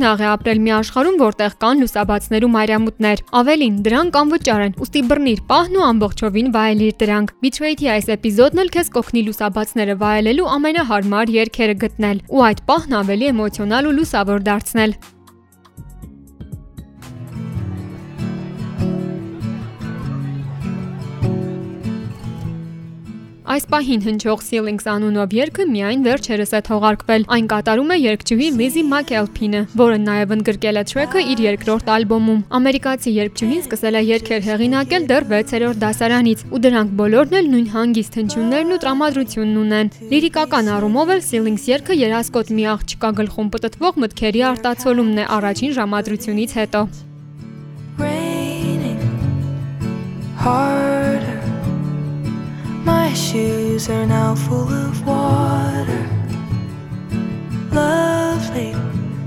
Չքնաղ է ապրել մի աշխարհում, որտեղ կան լուսաբացներու մայրամուտներ։ Ավելին, դրանք անվճար են, ուստի բռնիր պահն ու ամբողջովին վայելիր դրանք։ Betrayed-ի այս էպիզոդն էլ քեզ կօգնի լուսաբացները վայելելու ամենահարմար երգերը գտնել ու այդ պահն ավելի էմոցիոնալ ու լուսավոր դարձնել։ Այս պահին հնչող Ceilings անունով երգը միայն վերջերս է թողարկվել։ Այն կատարում է երգչուհի Lizzie McAlpine, որը նաև ընդգրկել է թրեքը իր երկրորդ ալբոմում։ Ամերիկացի երգչուհին սկսել է երգեր հեղինակել դեռ 6-րդ դասարանից, ու դրանք բոլորն էլ նույն հանգիստ հնչյուններն ու տրամադրությունն ունեն։ Լիրիկական առումով էլ Ceilings երգը երասկոտ մի աղջկա գլխում պտտվող մտքերի արտացոլումն է առաջին ժամադրությունից հետո։ My shoes are now full of water. Lovely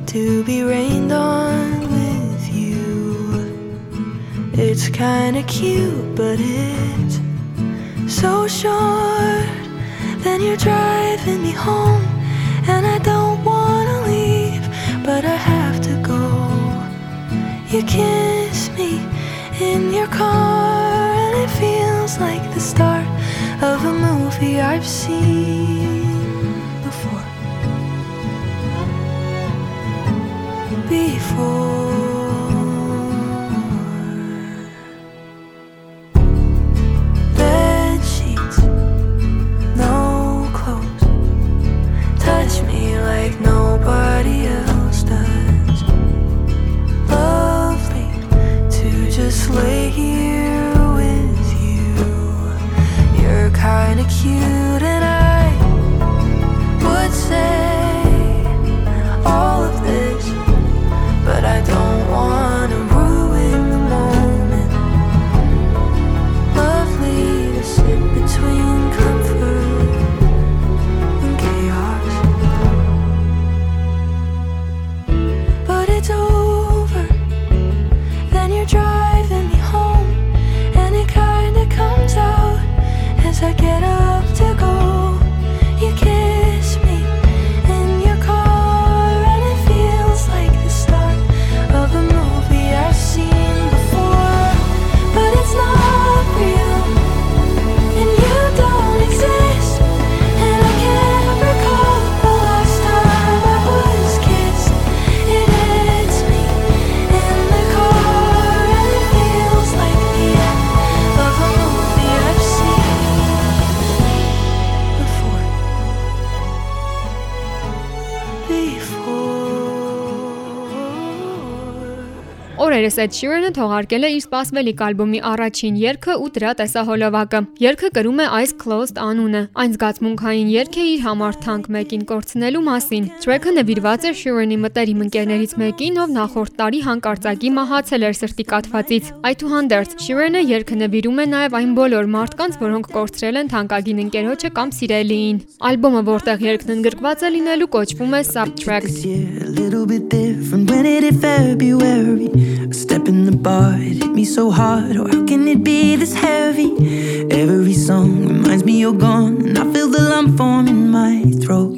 to be rained on with you. It's kinda cute, but it's so short. Then you're driving me home, and I don't wanna leave, but I have to go. You kiss me in your car, and it feels like of a movie I've seen before. Before. Bed sheets, no clothes. Touch me like nobody else does. Lovely to just lay here kinda cute, Օրերս Ed Sheeran-ը թողարկել է իր սպասվելիք ալբոմի առաջին երգը ու դրա տեսահոլովակը։ Երգը կրում է Eyes Closed անունը։ Այն զգացմունքային երգ է իր համար թանկ մեկին կորցնելու մասին։ Track-ը նվիրված է Sheeran-ի մտերիմ ընկերներից մեկին, ով նախորդ տարի հանկարծակի մահացել էր սրտի կաթվածից։ Այդուհանդերձ, Sheeran-ը երգը նվիրում է նաև այն բոլոր մարդկանց, որոնք կորցրել են թանկագին ընկերոջը կամ սիրելիին։ Ալբոմը, որտեղ երգն ընդգրկված է լինելու, կոչվում է Subtract։ This year, a little bit different when it hit February. A step in the bar, it hit me so hard. Oh, how can it be this heavy? Every song reminds me you're gone, and I feel the lump form in my throat.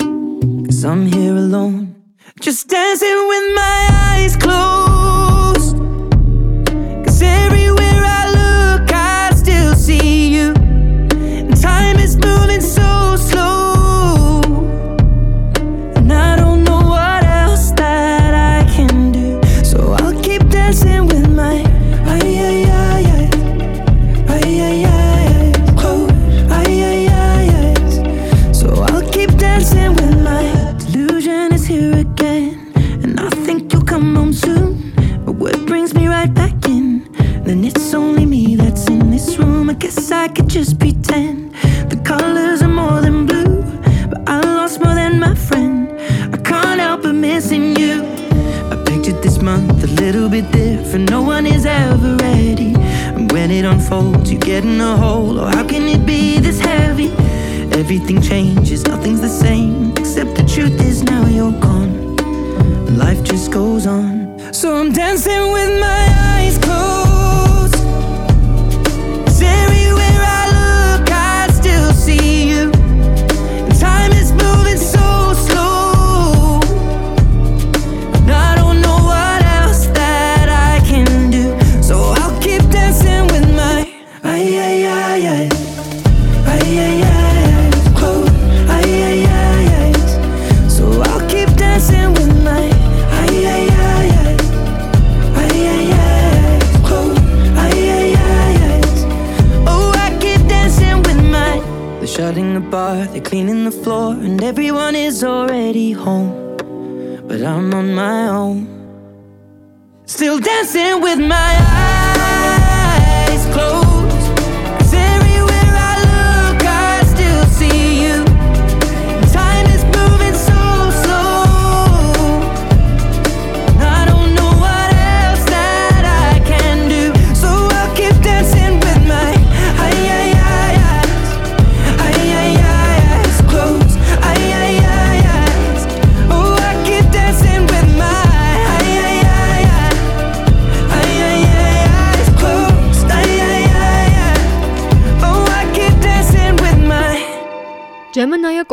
Cause I'm here alone, just dancing with my eyes closed. Dancing with my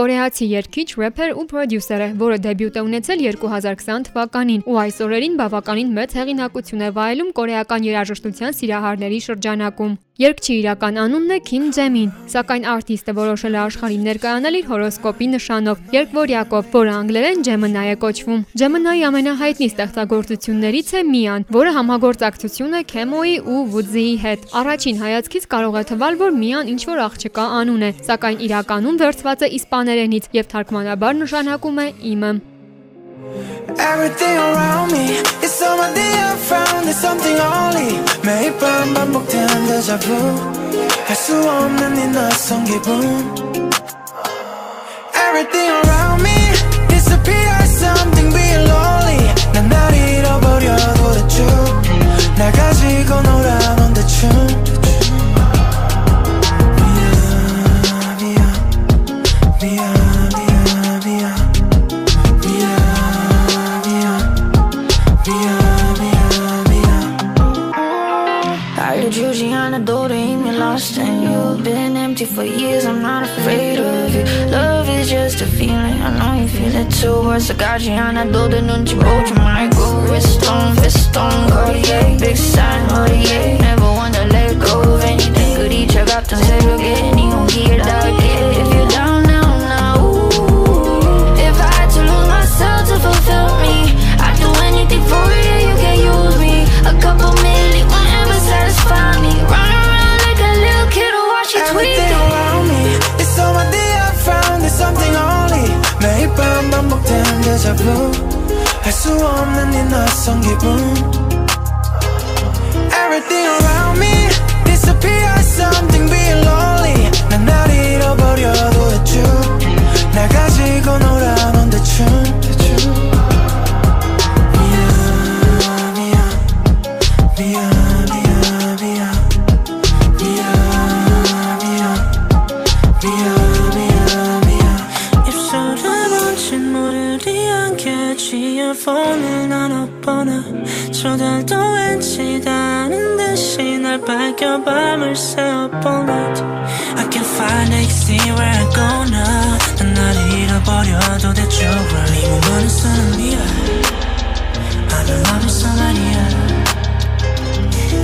կորեացի երգիչ, рэփեր ու պրոդյուսեր է, որը դեբյուտ է ունեցել 2020 թվականին ու այս օրերին բավականին մեծ հեղինակություն է վայելում կորեական երաժշտության սիրահարների շրջանակում։ Երգչի իրական անունն է Քին Ջեմին, սակայն արտիստը որոշել է աշխարհին ներկայանալ իր հորոսկոպի նշանով՝ երկվորյակով, որը անգլերեն Gemini է կոչվում։ Gemini ամենահայտնի ստեղծագործություններից է Միան, որը համագործակցություն է Kemo-ի ու Woodsy-ի հետ։ Առաջին հայացքից կարող է թվալ, որ Միան ինչ որ աղջկա անուն է, սակայն իրականում վերցված է իսպաներենից եւ թարգմանաբար նշանակում է իմը։ Everything around me is somebody I found There's something only 매일 밤 반복되는 deja vu 할 수 없는 이 낯선 기분 Everything around me disappears something being lonely 난 날 잃어버려도 대충 날 가지고 놀아본 대충 and you've been empty for years I'm not afraid of you Love is just a feeling I know you feel it too 벌써까지 않아도 내 눈치 보지 말고 Wrist on, fist on, Cartier Big sign, Cartier Never wanna let go of anything 그리 차갑던 새벽에 네 온기를 닿게 밤 deja vu 할수 없는 이 낯선 기분 Everything around me disappears something being lonely 난 날 잃어버려도 대충 날 가지고 놀아본 대충 대충 모르리 않게 지어폰을 나눠 보나 저들도 왠지 다른 듯이 날 밝혀 밤을 새워본 it I can find it, see where I go now 난날 잃어버려도 대충 네 몸은 사람이야 I'm in love with somebody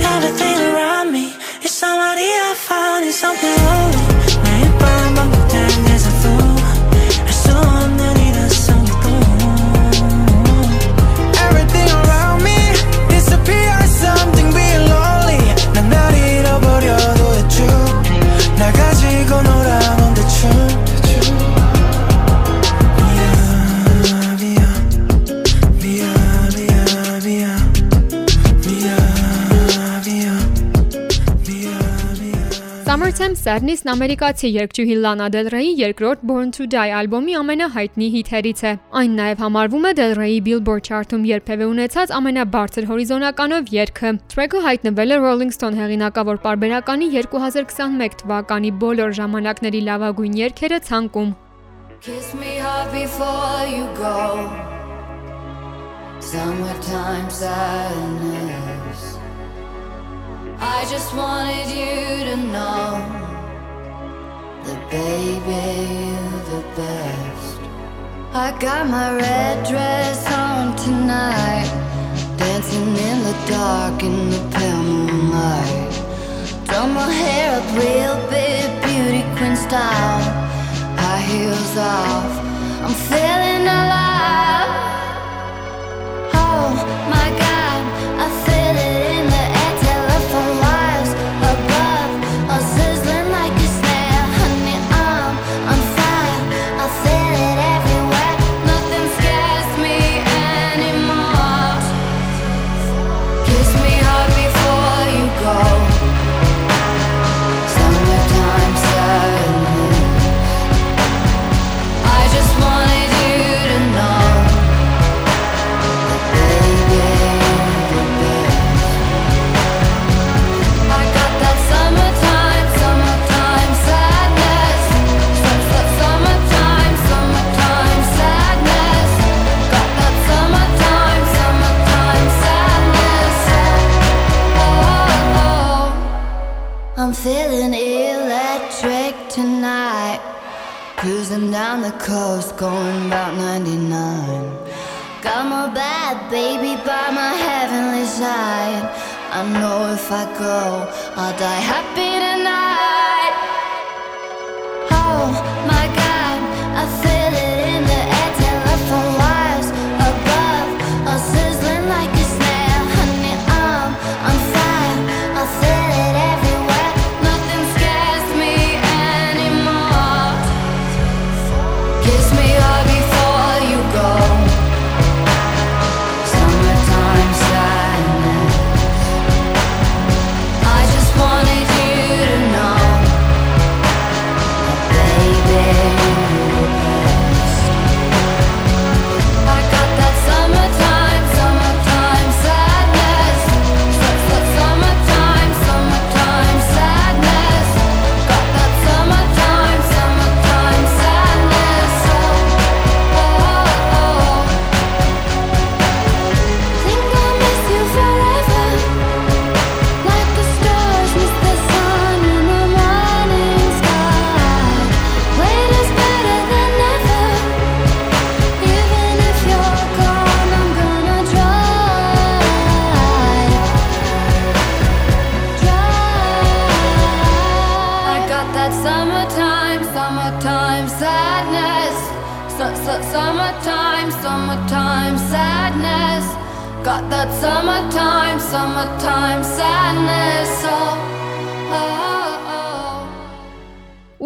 Everything around me is somebody I found is something lonely Հարցեմ Sadness-ն ամերիկացի երգչուհի Lana Del Rey-ի երկրորդ Born to Die ալբոմի ամենահայտնի հիթերից է։ Այն նաև համարվում է Del Rey-ի Billboard chart-ում երբևէ ունեցած ամենաբարձր հորիզոնականով երգը։ Track-ը հայտնվել է Rolling Stone հեղինակավոր պարբերականի 2021 թվականի բոլոր ժամանակների լավագույն երգերը ցանկում։ Kiss me hard before you go. Summertime sadness. I just wanted you to know that, baby, you're the best. I got my red dress on tonight, dancing in the dark in the pale moonlight. Done my hair up real big, beauty queen style high heels off. I'm feeling alive.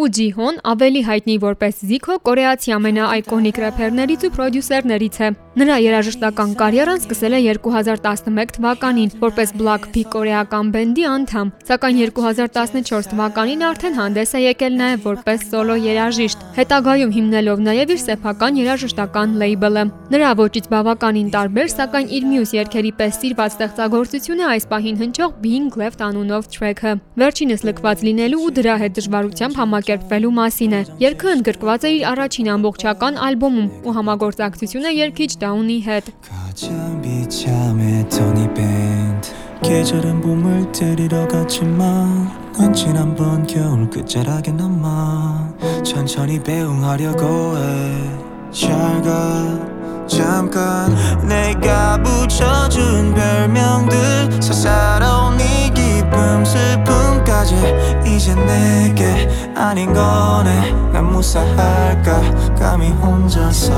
Ու Ջիհոն ավելի հայտնի որպես Zico կորեացի ամենաայկոնիկ рэփերներից ու պրոդյուսերներից է։ Նրա երաժշտական կարիերան սկսել է 2011 թվականին որպես Blackpink կորեական բենդի անդամ, սակայն 2014 թվականին արդեն հանդես է եկել նաև որպես սոլո երաժիշտ, հետագայում հիմնելով նաև իր սեփական երաժշտական լեյբլը։ Նրա ոճից բավականին տարբեր, սակայն իր մյուս երգերի պես սիրված ստեղծագործությունը այս պահին հնչող Being Left անունով track-ը։ Վերջինս լքված լինելու ու դրա հետ դժվարությամբ համակերպվելու մասին է։ Երգը ընդգրկված է իր առաջին ամբողջական ալբոմում ու համագործակցություն է երգիչ Down-ի հետ։ 가장 비참했던 이 밴드 계절은 봄을 데리러 갔지만 넌 지난번 겨울 끝자락에 남아 천천히 배웅하려고 해잘가 잠깐 내가 붙여준 별명들 사사로운 이 기쁨 슬픔까지 이제 내게 아닌 거네. 난 무사할까? 감히 혼자서.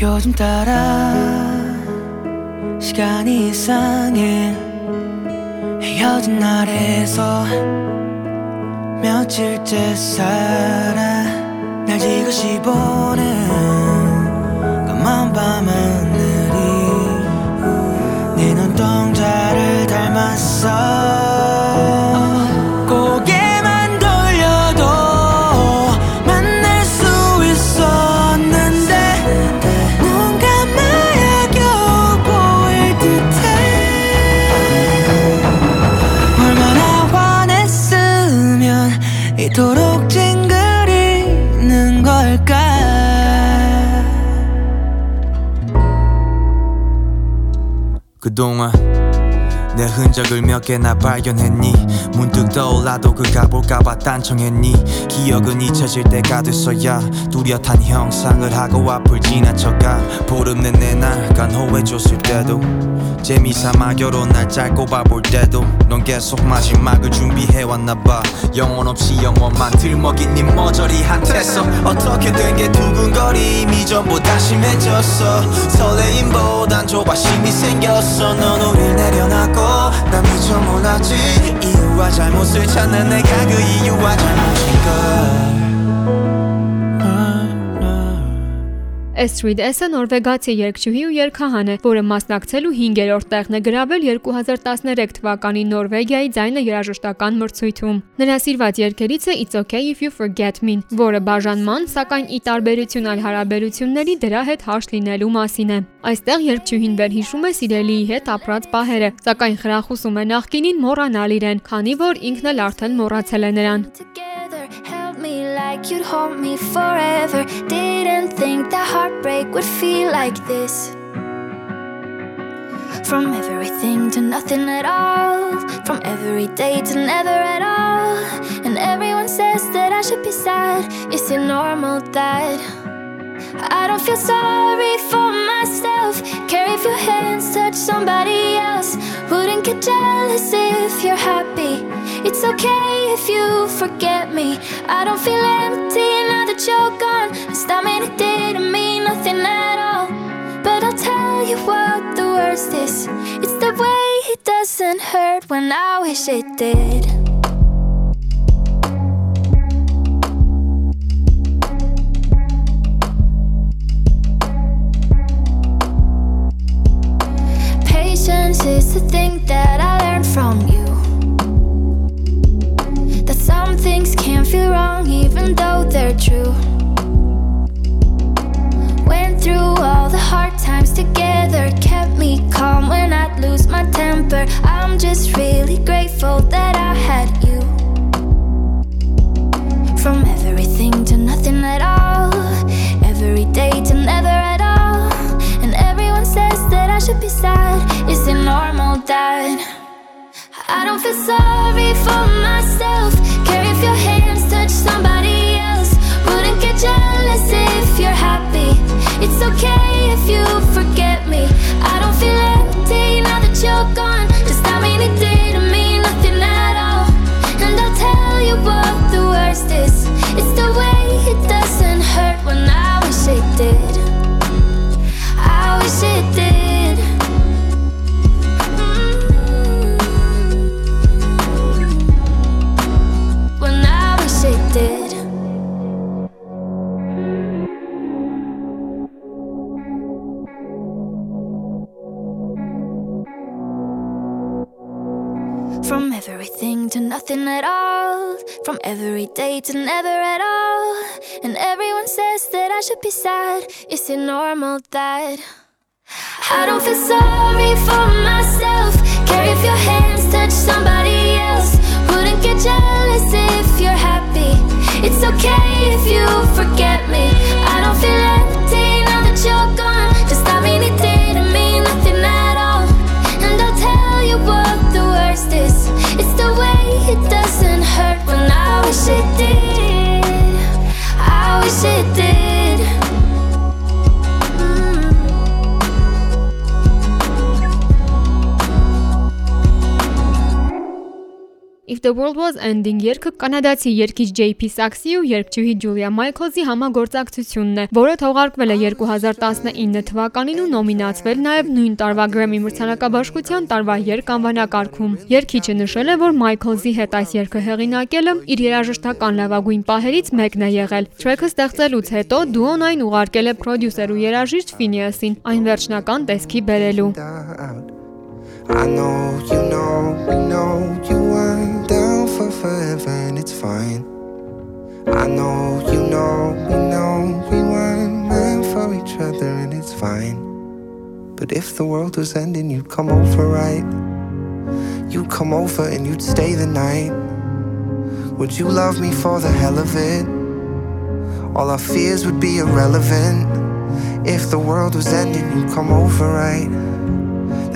요즘 따라 시간이 이상해. 헤어진 날에서 며칠째 살아 날 지그시 보는 까만 밤하늘이 네 눈동자를 닮 그동 gedongen 내 흔적을 몇 개나 발견했니? 문득 떠올라도 그 가볼까봐 딴청했니? 기억은 잊혀질 때가 됐어야 뚜렷한 형상을 하고 앞을 지나쳐가 보름 내내 날 간호해줬을 때도 재미삼아 결혼 날짜 꼽아볼 때도 넌 계속 마지막을 준비해왔나봐. 영혼 없이 영원만 들먹인 네 머저리한테서 어떻게 된 게 두근거림 이 전보다 심해졌어. 설레임보단 조바심이 생겼어. 넌 우릴 내려놨고 난 미처 몰랐지. 이유와 잘못을 찾는 내가 그 이유와 잘못인 걸 Estrid S-ը նորվեգացի երգչուհի ու երգահան է, որը մասնակցել ու 5-րդ տեղն է գրավել 2013 թվականի Նորվեգիայի ձայնը երաժշտական մրցույթում։ Նրա սիրված երգերից է It's Okay If You Forget Me, որը բաժանման, սակայն ի տարբերություն այլ հարաբերությունների դրա հետ հաշտ լինելու մասին է։ Այստեղ երգչուհին վերհիշում է սիրելիի հետ ապրած պահերը, սակայն խրախուսում է նախկինին մոռանալ իրեն, քանի որ ինքն էլ արդեն մոռացել է նրան։ Together, me like you'd hold me forever. Didn't think that heartbreak would feel like this. From everything to nothing at all. From every day to never at all. And everyone says that I should be sad. Is it normal that I don't feel sorry for myself? Care if your hands touch somebody else. Wouldn't get jealous if you're happy. It's okay if you forget me. I don't feel empty now that you're gone. That mean it didn't mean nothing at all? But I'll tell you what the worst is. It's the way it doesn't hurt when I wish it did. Patience is the thing that I learned from you. They're true. Went through all the hard times together, kept me calm when I'd lose my temper. I'm just really grateful that I had you. From everything to nothing at all, every day to never at all. And everyone says that I should be sad. Is it normal that I don't feel sorry for myself? Care if your hands touch somebody It's okay if you forget me. I don't feel empty now that you're gone. Does that mean it didn't mean nothing at all? And I'll tell you what nothing at all. From every day to never at all. And everyone says that I should be sad. Is it normal that I don't feel sorry for myself? Care if your hands touch somebody else. Wouldn't get jealous if you're happy. It's okay if you forget I the World Was Ending երգը կանադացի երգիչ JP Saxi ու երգչուհի Ջուլիա Մայքլզի համագործակցությունն է, որը թողարկվել է 2019 թվականին ու նոմինացվել նաև նույն տարվա Grammy մրցանակաբաշխության տարվա երգ անվանակարգում։ Երգիչը նշել է, որ Մայքլզի հետ այս երգը հեղինակելը իր երաժշտական լավագույն պահերից մեկն է եղել։ Թրեքը ստեղծելուց հետո դուոն այն ուղարկել է պրոդյուսեր ու երաժիշտ Ֆինիասին, այն վերջնական տեսքի բերելու։. I know you know, we know you for forever and it's fine. I know you know, we know we weren't meant for each other and it's fine. But if the world was ending, you'd come over, right? You'd come over and you'd stay the night. Would you love me for the hell of it? All our fears would be irrelevant. If the world was ending, you'd come over, right?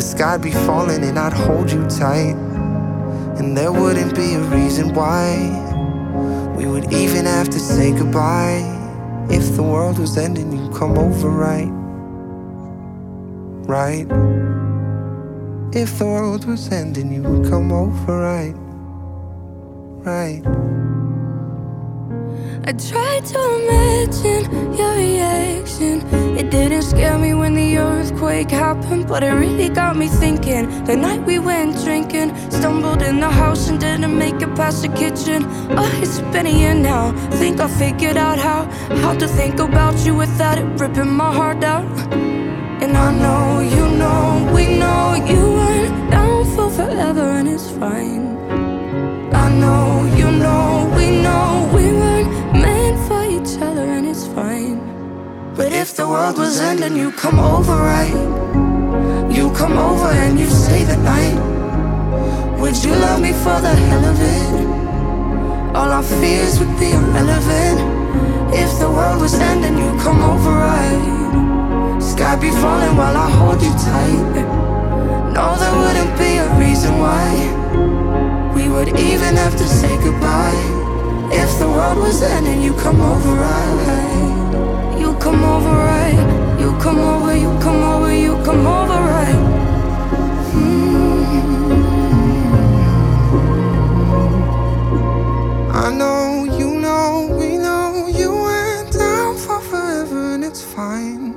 the sky'd be falling and I'd hold you tight. And there wouldn't be a reason why we would even have to say goodbye. If the world was ending, you'd come over right. Right. If the world was ending, you would come over right. Right. I tried to imagine your reaction. It didn't scare me when the earthquake happened, but it really got me thinking. The night we went drinking, stumbled in the house and didn't make it past the kitchen. Oh, it's been a year now. Think I figured out how how to think about you without it ripping my heart out. And I know you know we know you weren't down for forever, and it's fine. I know you know we know we weren't But if the world was ending, you come over right. You come over and you stay the night. Would you love me for the hell of it? All our fears would be irrelevant. If the world was ending, you come over right. Sky be falling while I hold you tight. No, there wouldn't be a reason why we would even have to say goodbye. If the world was ending, you come over right. You come over right. You come over, you come over, you come over right. Mm. I know, you know, we know you went down for forever and it's fine.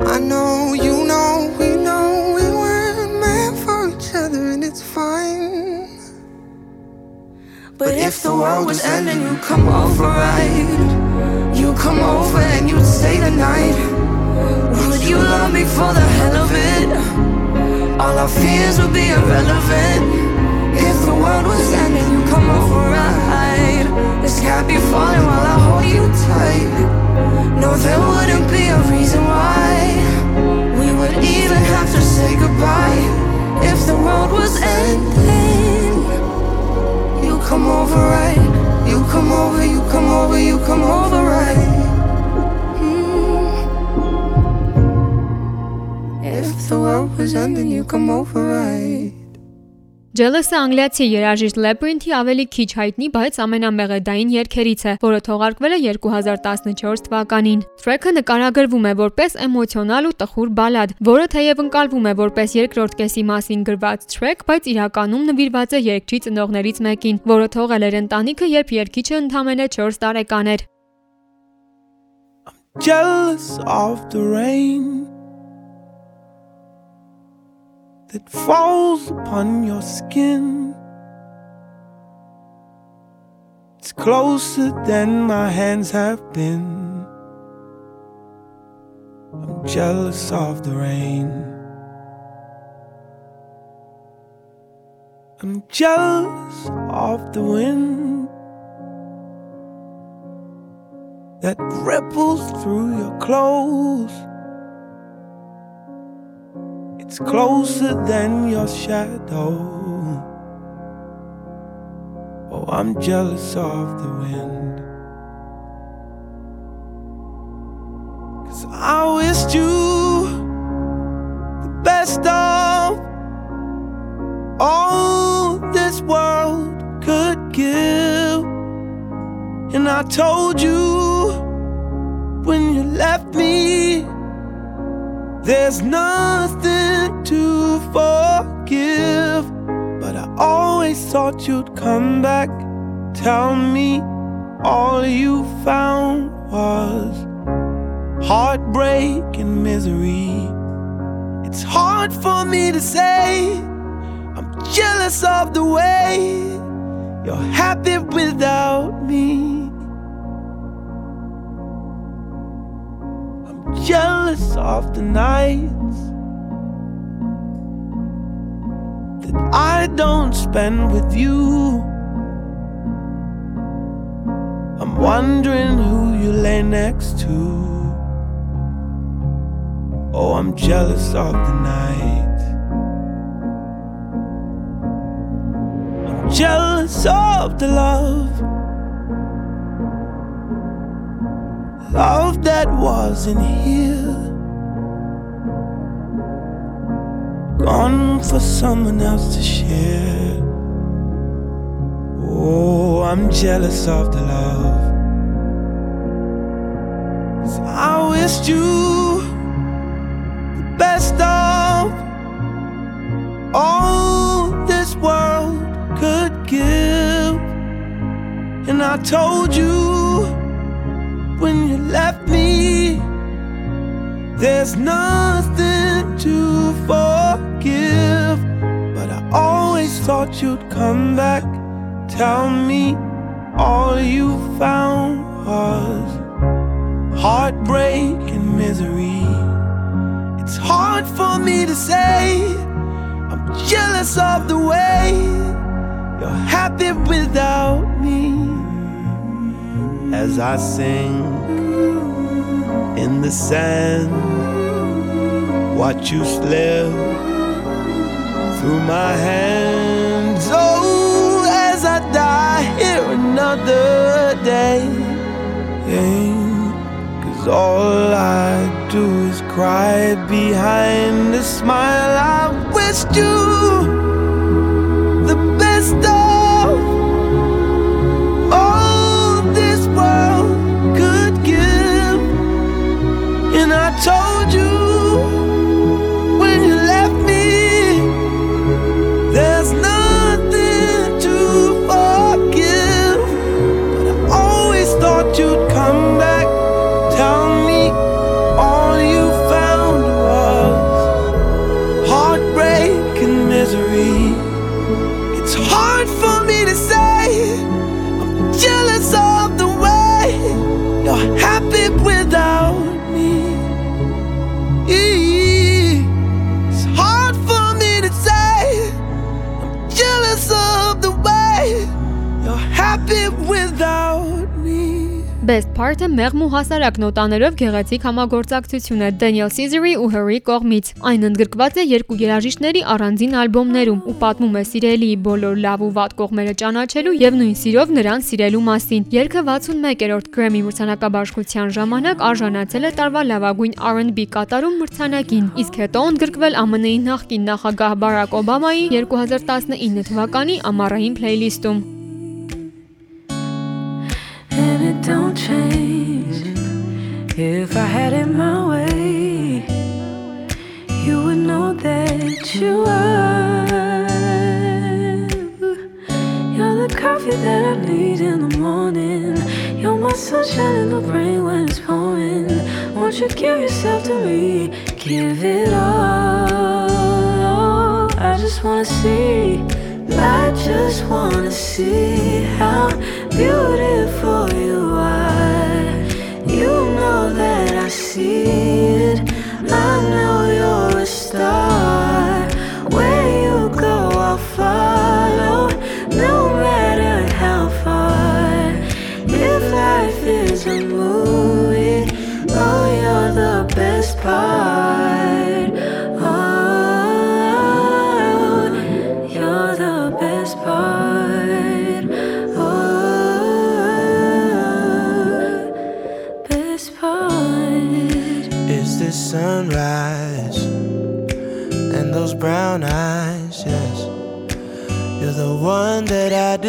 I know, you know, we know we weren't meant for each other and it's fine. But if the world was ending, you come over right. Come over and you'd stay the night. Would you love me for the hell of it? All our fears would be irrelevant. If the world was ending, you come over right. The sky be falling while I hold you tight. No, there wouldn't be a reason why we would even have to say goodbye. If the world was ending. You come over right. You come over, you come over, you come over right. Mm. If the world was ending, you come over right. Jealous-ը անգլիացի երաժիշտ Labyrinth-ի ավելի քիչ հայտնի, բայց ամենամեղեդային երգերից է, որը թողարկվել է 2014 թվականին։ Թրեքը նկարագրվում է որպես էմոցիոնալ ու տխուր բալադ, որը թեև ընկալվում է որպես երկրորդ կեսի մասին գրված թրեք, բայց իրականում նվիրված է երգչի ծնողներից մեկին, որը թողել էր ընտանիքը, երբ երգիչը ընդամենը 4 տարեկան էր։ jealous of the rain that falls upon your skin. It's closer than my hands have been. I'm jealous of the rain. I'm jealous of the wind that ripples through your clothes. It's closer than your shadow. Oh, I'm jealous of the wind. Cause I wished you the best of all this world could give. And I told you when you left me, there's nothing to forgive. But I always thought you'd come back, tell me all you found was heartbreak and misery. It's hard for me to say, I'm jealous of the way you're happy without me. Jealous of the nights that I don't spend with you. I'm wondering who you lay next to. Oh, I'm jealous of the night. I'm jealous of the love. Love that wasn't here. Gone for someone else to share. Oh, I'm jealous of the love. So I wished you the best of all this world could give. And I told you left me, there's nothing to forgive. But I always thought you'd come back. Tell me all you found was heartbreak and misery. It's hard for me to say. I'm jealous of the way you're happy without me. As I sing in the sand, watch you slip through my hands. Oh, as I die here another day. Cause all I do is cry behind a smile. I wished you Best Part-ը մեղմ ու հասարակ նոտաներով գեղեցիկ համագործակցություն է Daniel Caesar-ի ու Harry կողմից։ Այն ընդգրկված է երկու երաժիշտների առանձին ալբոմներում ու պատմում է սիրելիի բոլոր լավ ու վատ կողմերը ճանաչելու եւ նույն սիրով նրան սիրելու մասին։ Երգը 61-րդ Grammy մրցանակաբաշխության ժամանակ արժանացել է տարվա լավագույն R&B կատարում մրցանակին, իսկ հետո ընդգրկվել ԱՄՆ-ի նախկին նախագահ Բարակ Օբամայի 2019 թվականի ամառային փլեյլիստում։ and it don't. If I had it my way, you would know that you are. You're the coffee that I need in the morning. You're my sunshine in the rain when it's pouring. Won't you give yourself to me? Give it all. I just wanna see. I just wanna see how beautiful you that I see it. I know you're a star.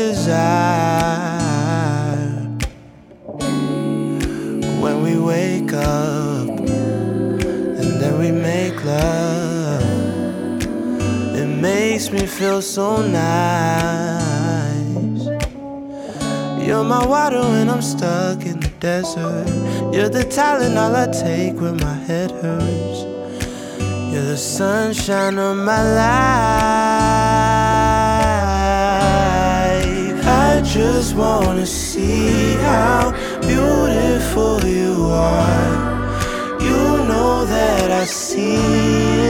Desire. When we wake up and then we make love, it makes me feel so nice. You're my water when I'm stuck in the desert. You're the talent all I take when my head hurts. You're the sunshine of my life. Just wanna see how beautiful you are. You know that I see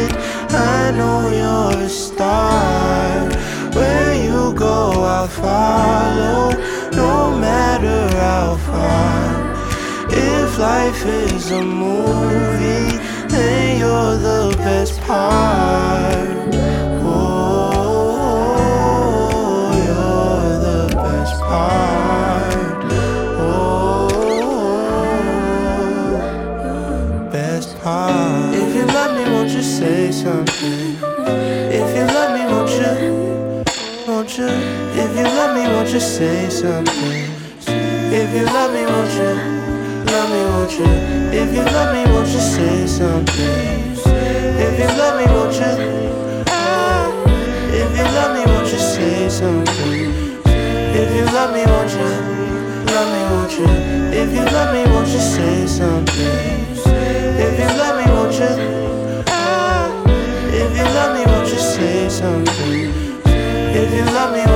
it. I know you're a star. Where you go, I'll follow. No matter how far. If life is a movie, then you're the best part. You say something? If you love me, won't you? Love me, won't you? If you love me, won't you say something? If you love me, won't you? If you love me, won't you say something? If you love me, won't you? Love me, won't you? If you love me, won't you say something? If you love me, won't you? If you love me, won't you say something? If you love me?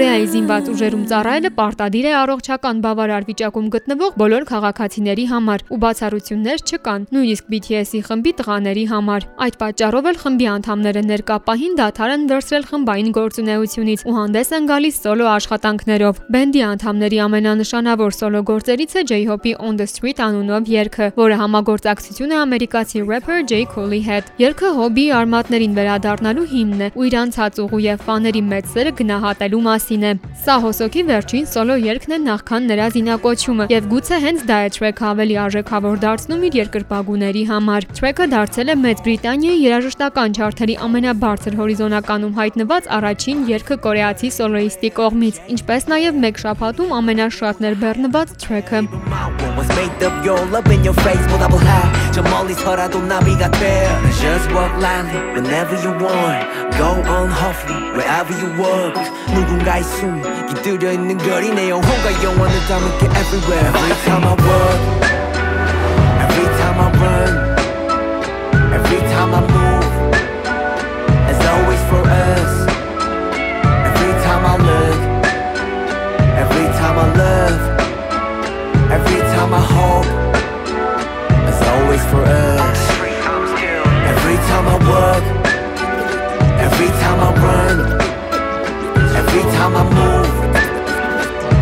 Կորեայի զինված ուժերում ծառայելը պարտադիր է առողջական բավարար վիճակում գտնվող բոլոր քաղաքացիների համար ու բացառություններ չկան, նույնիսկ BTS-ի խմբի տղաների համար։ Այդ պատճառով էլ խմբի անդամները ներկա պահին դադար են վերցրել խմբային գործունեությունից ու հանդես են գալիս սոլո աշխատանքներով։ Բենդի անդամների ամենանշանավոր սոլո գործերից է J-Hope-ի On the Street անունով երգը, որը համագործակցություն է ամերիկացի рэփեր J. Cole-ի հետ։ Երգը հոբի արմատներին վերադառնալու հիմն է ու իր անցած ուղու եւ ֆաների մեծ սերը գնահատելու մասին է։ Սա Հոսոքի վերջին սոլո երգն է նախքան նրա զինակոչումը եւ գուցե հենց դա է թրեքը ավելի արժեքավոր դարձնում իր երկրպագուների համար։ Թրեքը դարձել է Մեծ Բրիտանիայի երաժշտական չարթերի ամենաբարձր հորիզոնականում հայտնված առաջին երգը կորեացի սոլոիստի կողմից, ինչպես նաեւ մեկ շաբաթում ամենաշատ ներբեռնված թրեքը։ was made of your love in your face 못 double high 저 멀리서라도 나비가 돼 Just walk lightly whenever you want Go on hopefully wherever you walk 누군가 의 숨 깃들여 있는 거리 내 영혼과 영원을 담을게 everywhere Every time I walk Every time I run Every time I move It's always for us Every time I look Every time I love Every time I hope It's always for us Every time I work Every time I run Every time I move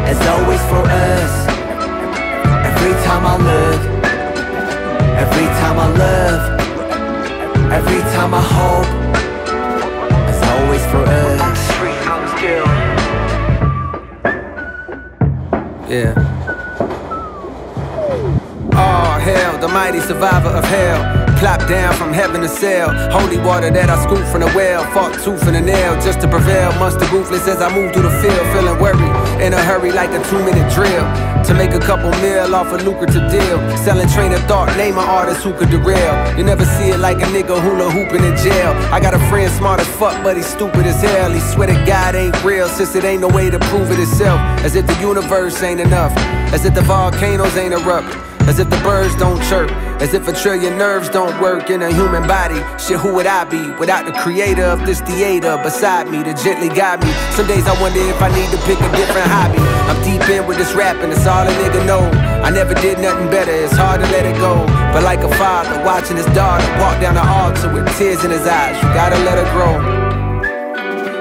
It's always for us Every time I look Every time I love Every time I hope It's always for us Yeah. Oh, hell, the mighty survivor of hell. Plop down from heaven to sail. Holy water that I scoop from the well. Fought tooth and a nail just to prevail. Muster ruthless as I move through the field. Feeling worried. In a hurry like a two minute drill. To make a couple mil off a lucrative deal. Selling train of thought. Name an artist who could derail. You never see it like a nigga hula hooping in jail. I got a friend smart as fuck, but he's stupid as hell. He swear to God ain't real, since it ain't no way to prove it itself. As if the universe ain't enough. As if the volcanoes ain't erupt. As if the birds don't chirp. As if a trillion nerves don't work in a human body. Shit, who would I be without the creator of this theater beside me to gently guide me? Some days I wonder if I need to pick a different hobby. I'm deep in with this rapping, it's all a nigga know. I never did nothing better, it's hard to let it go. But like a father watching his daughter walk down the altar with tears in his eyes, you gotta let her grow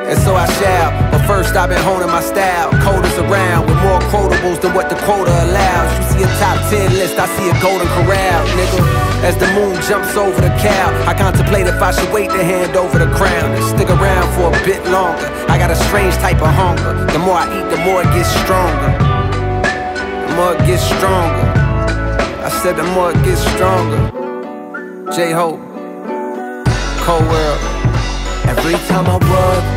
and so I shall. First, I've been honing my style. Coders around with more quotables than what the quota allows. You see a top 10 list, I see a golden corral, nigga. As the moon jumps over the cow, I contemplate if I should wait to hand over the crown and stick around for a bit longer. I got a strange type of hunger. The more I eat, the more it gets stronger. The more it gets stronger. I said the more it gets stronger. J Hope, Cold World. Every time I work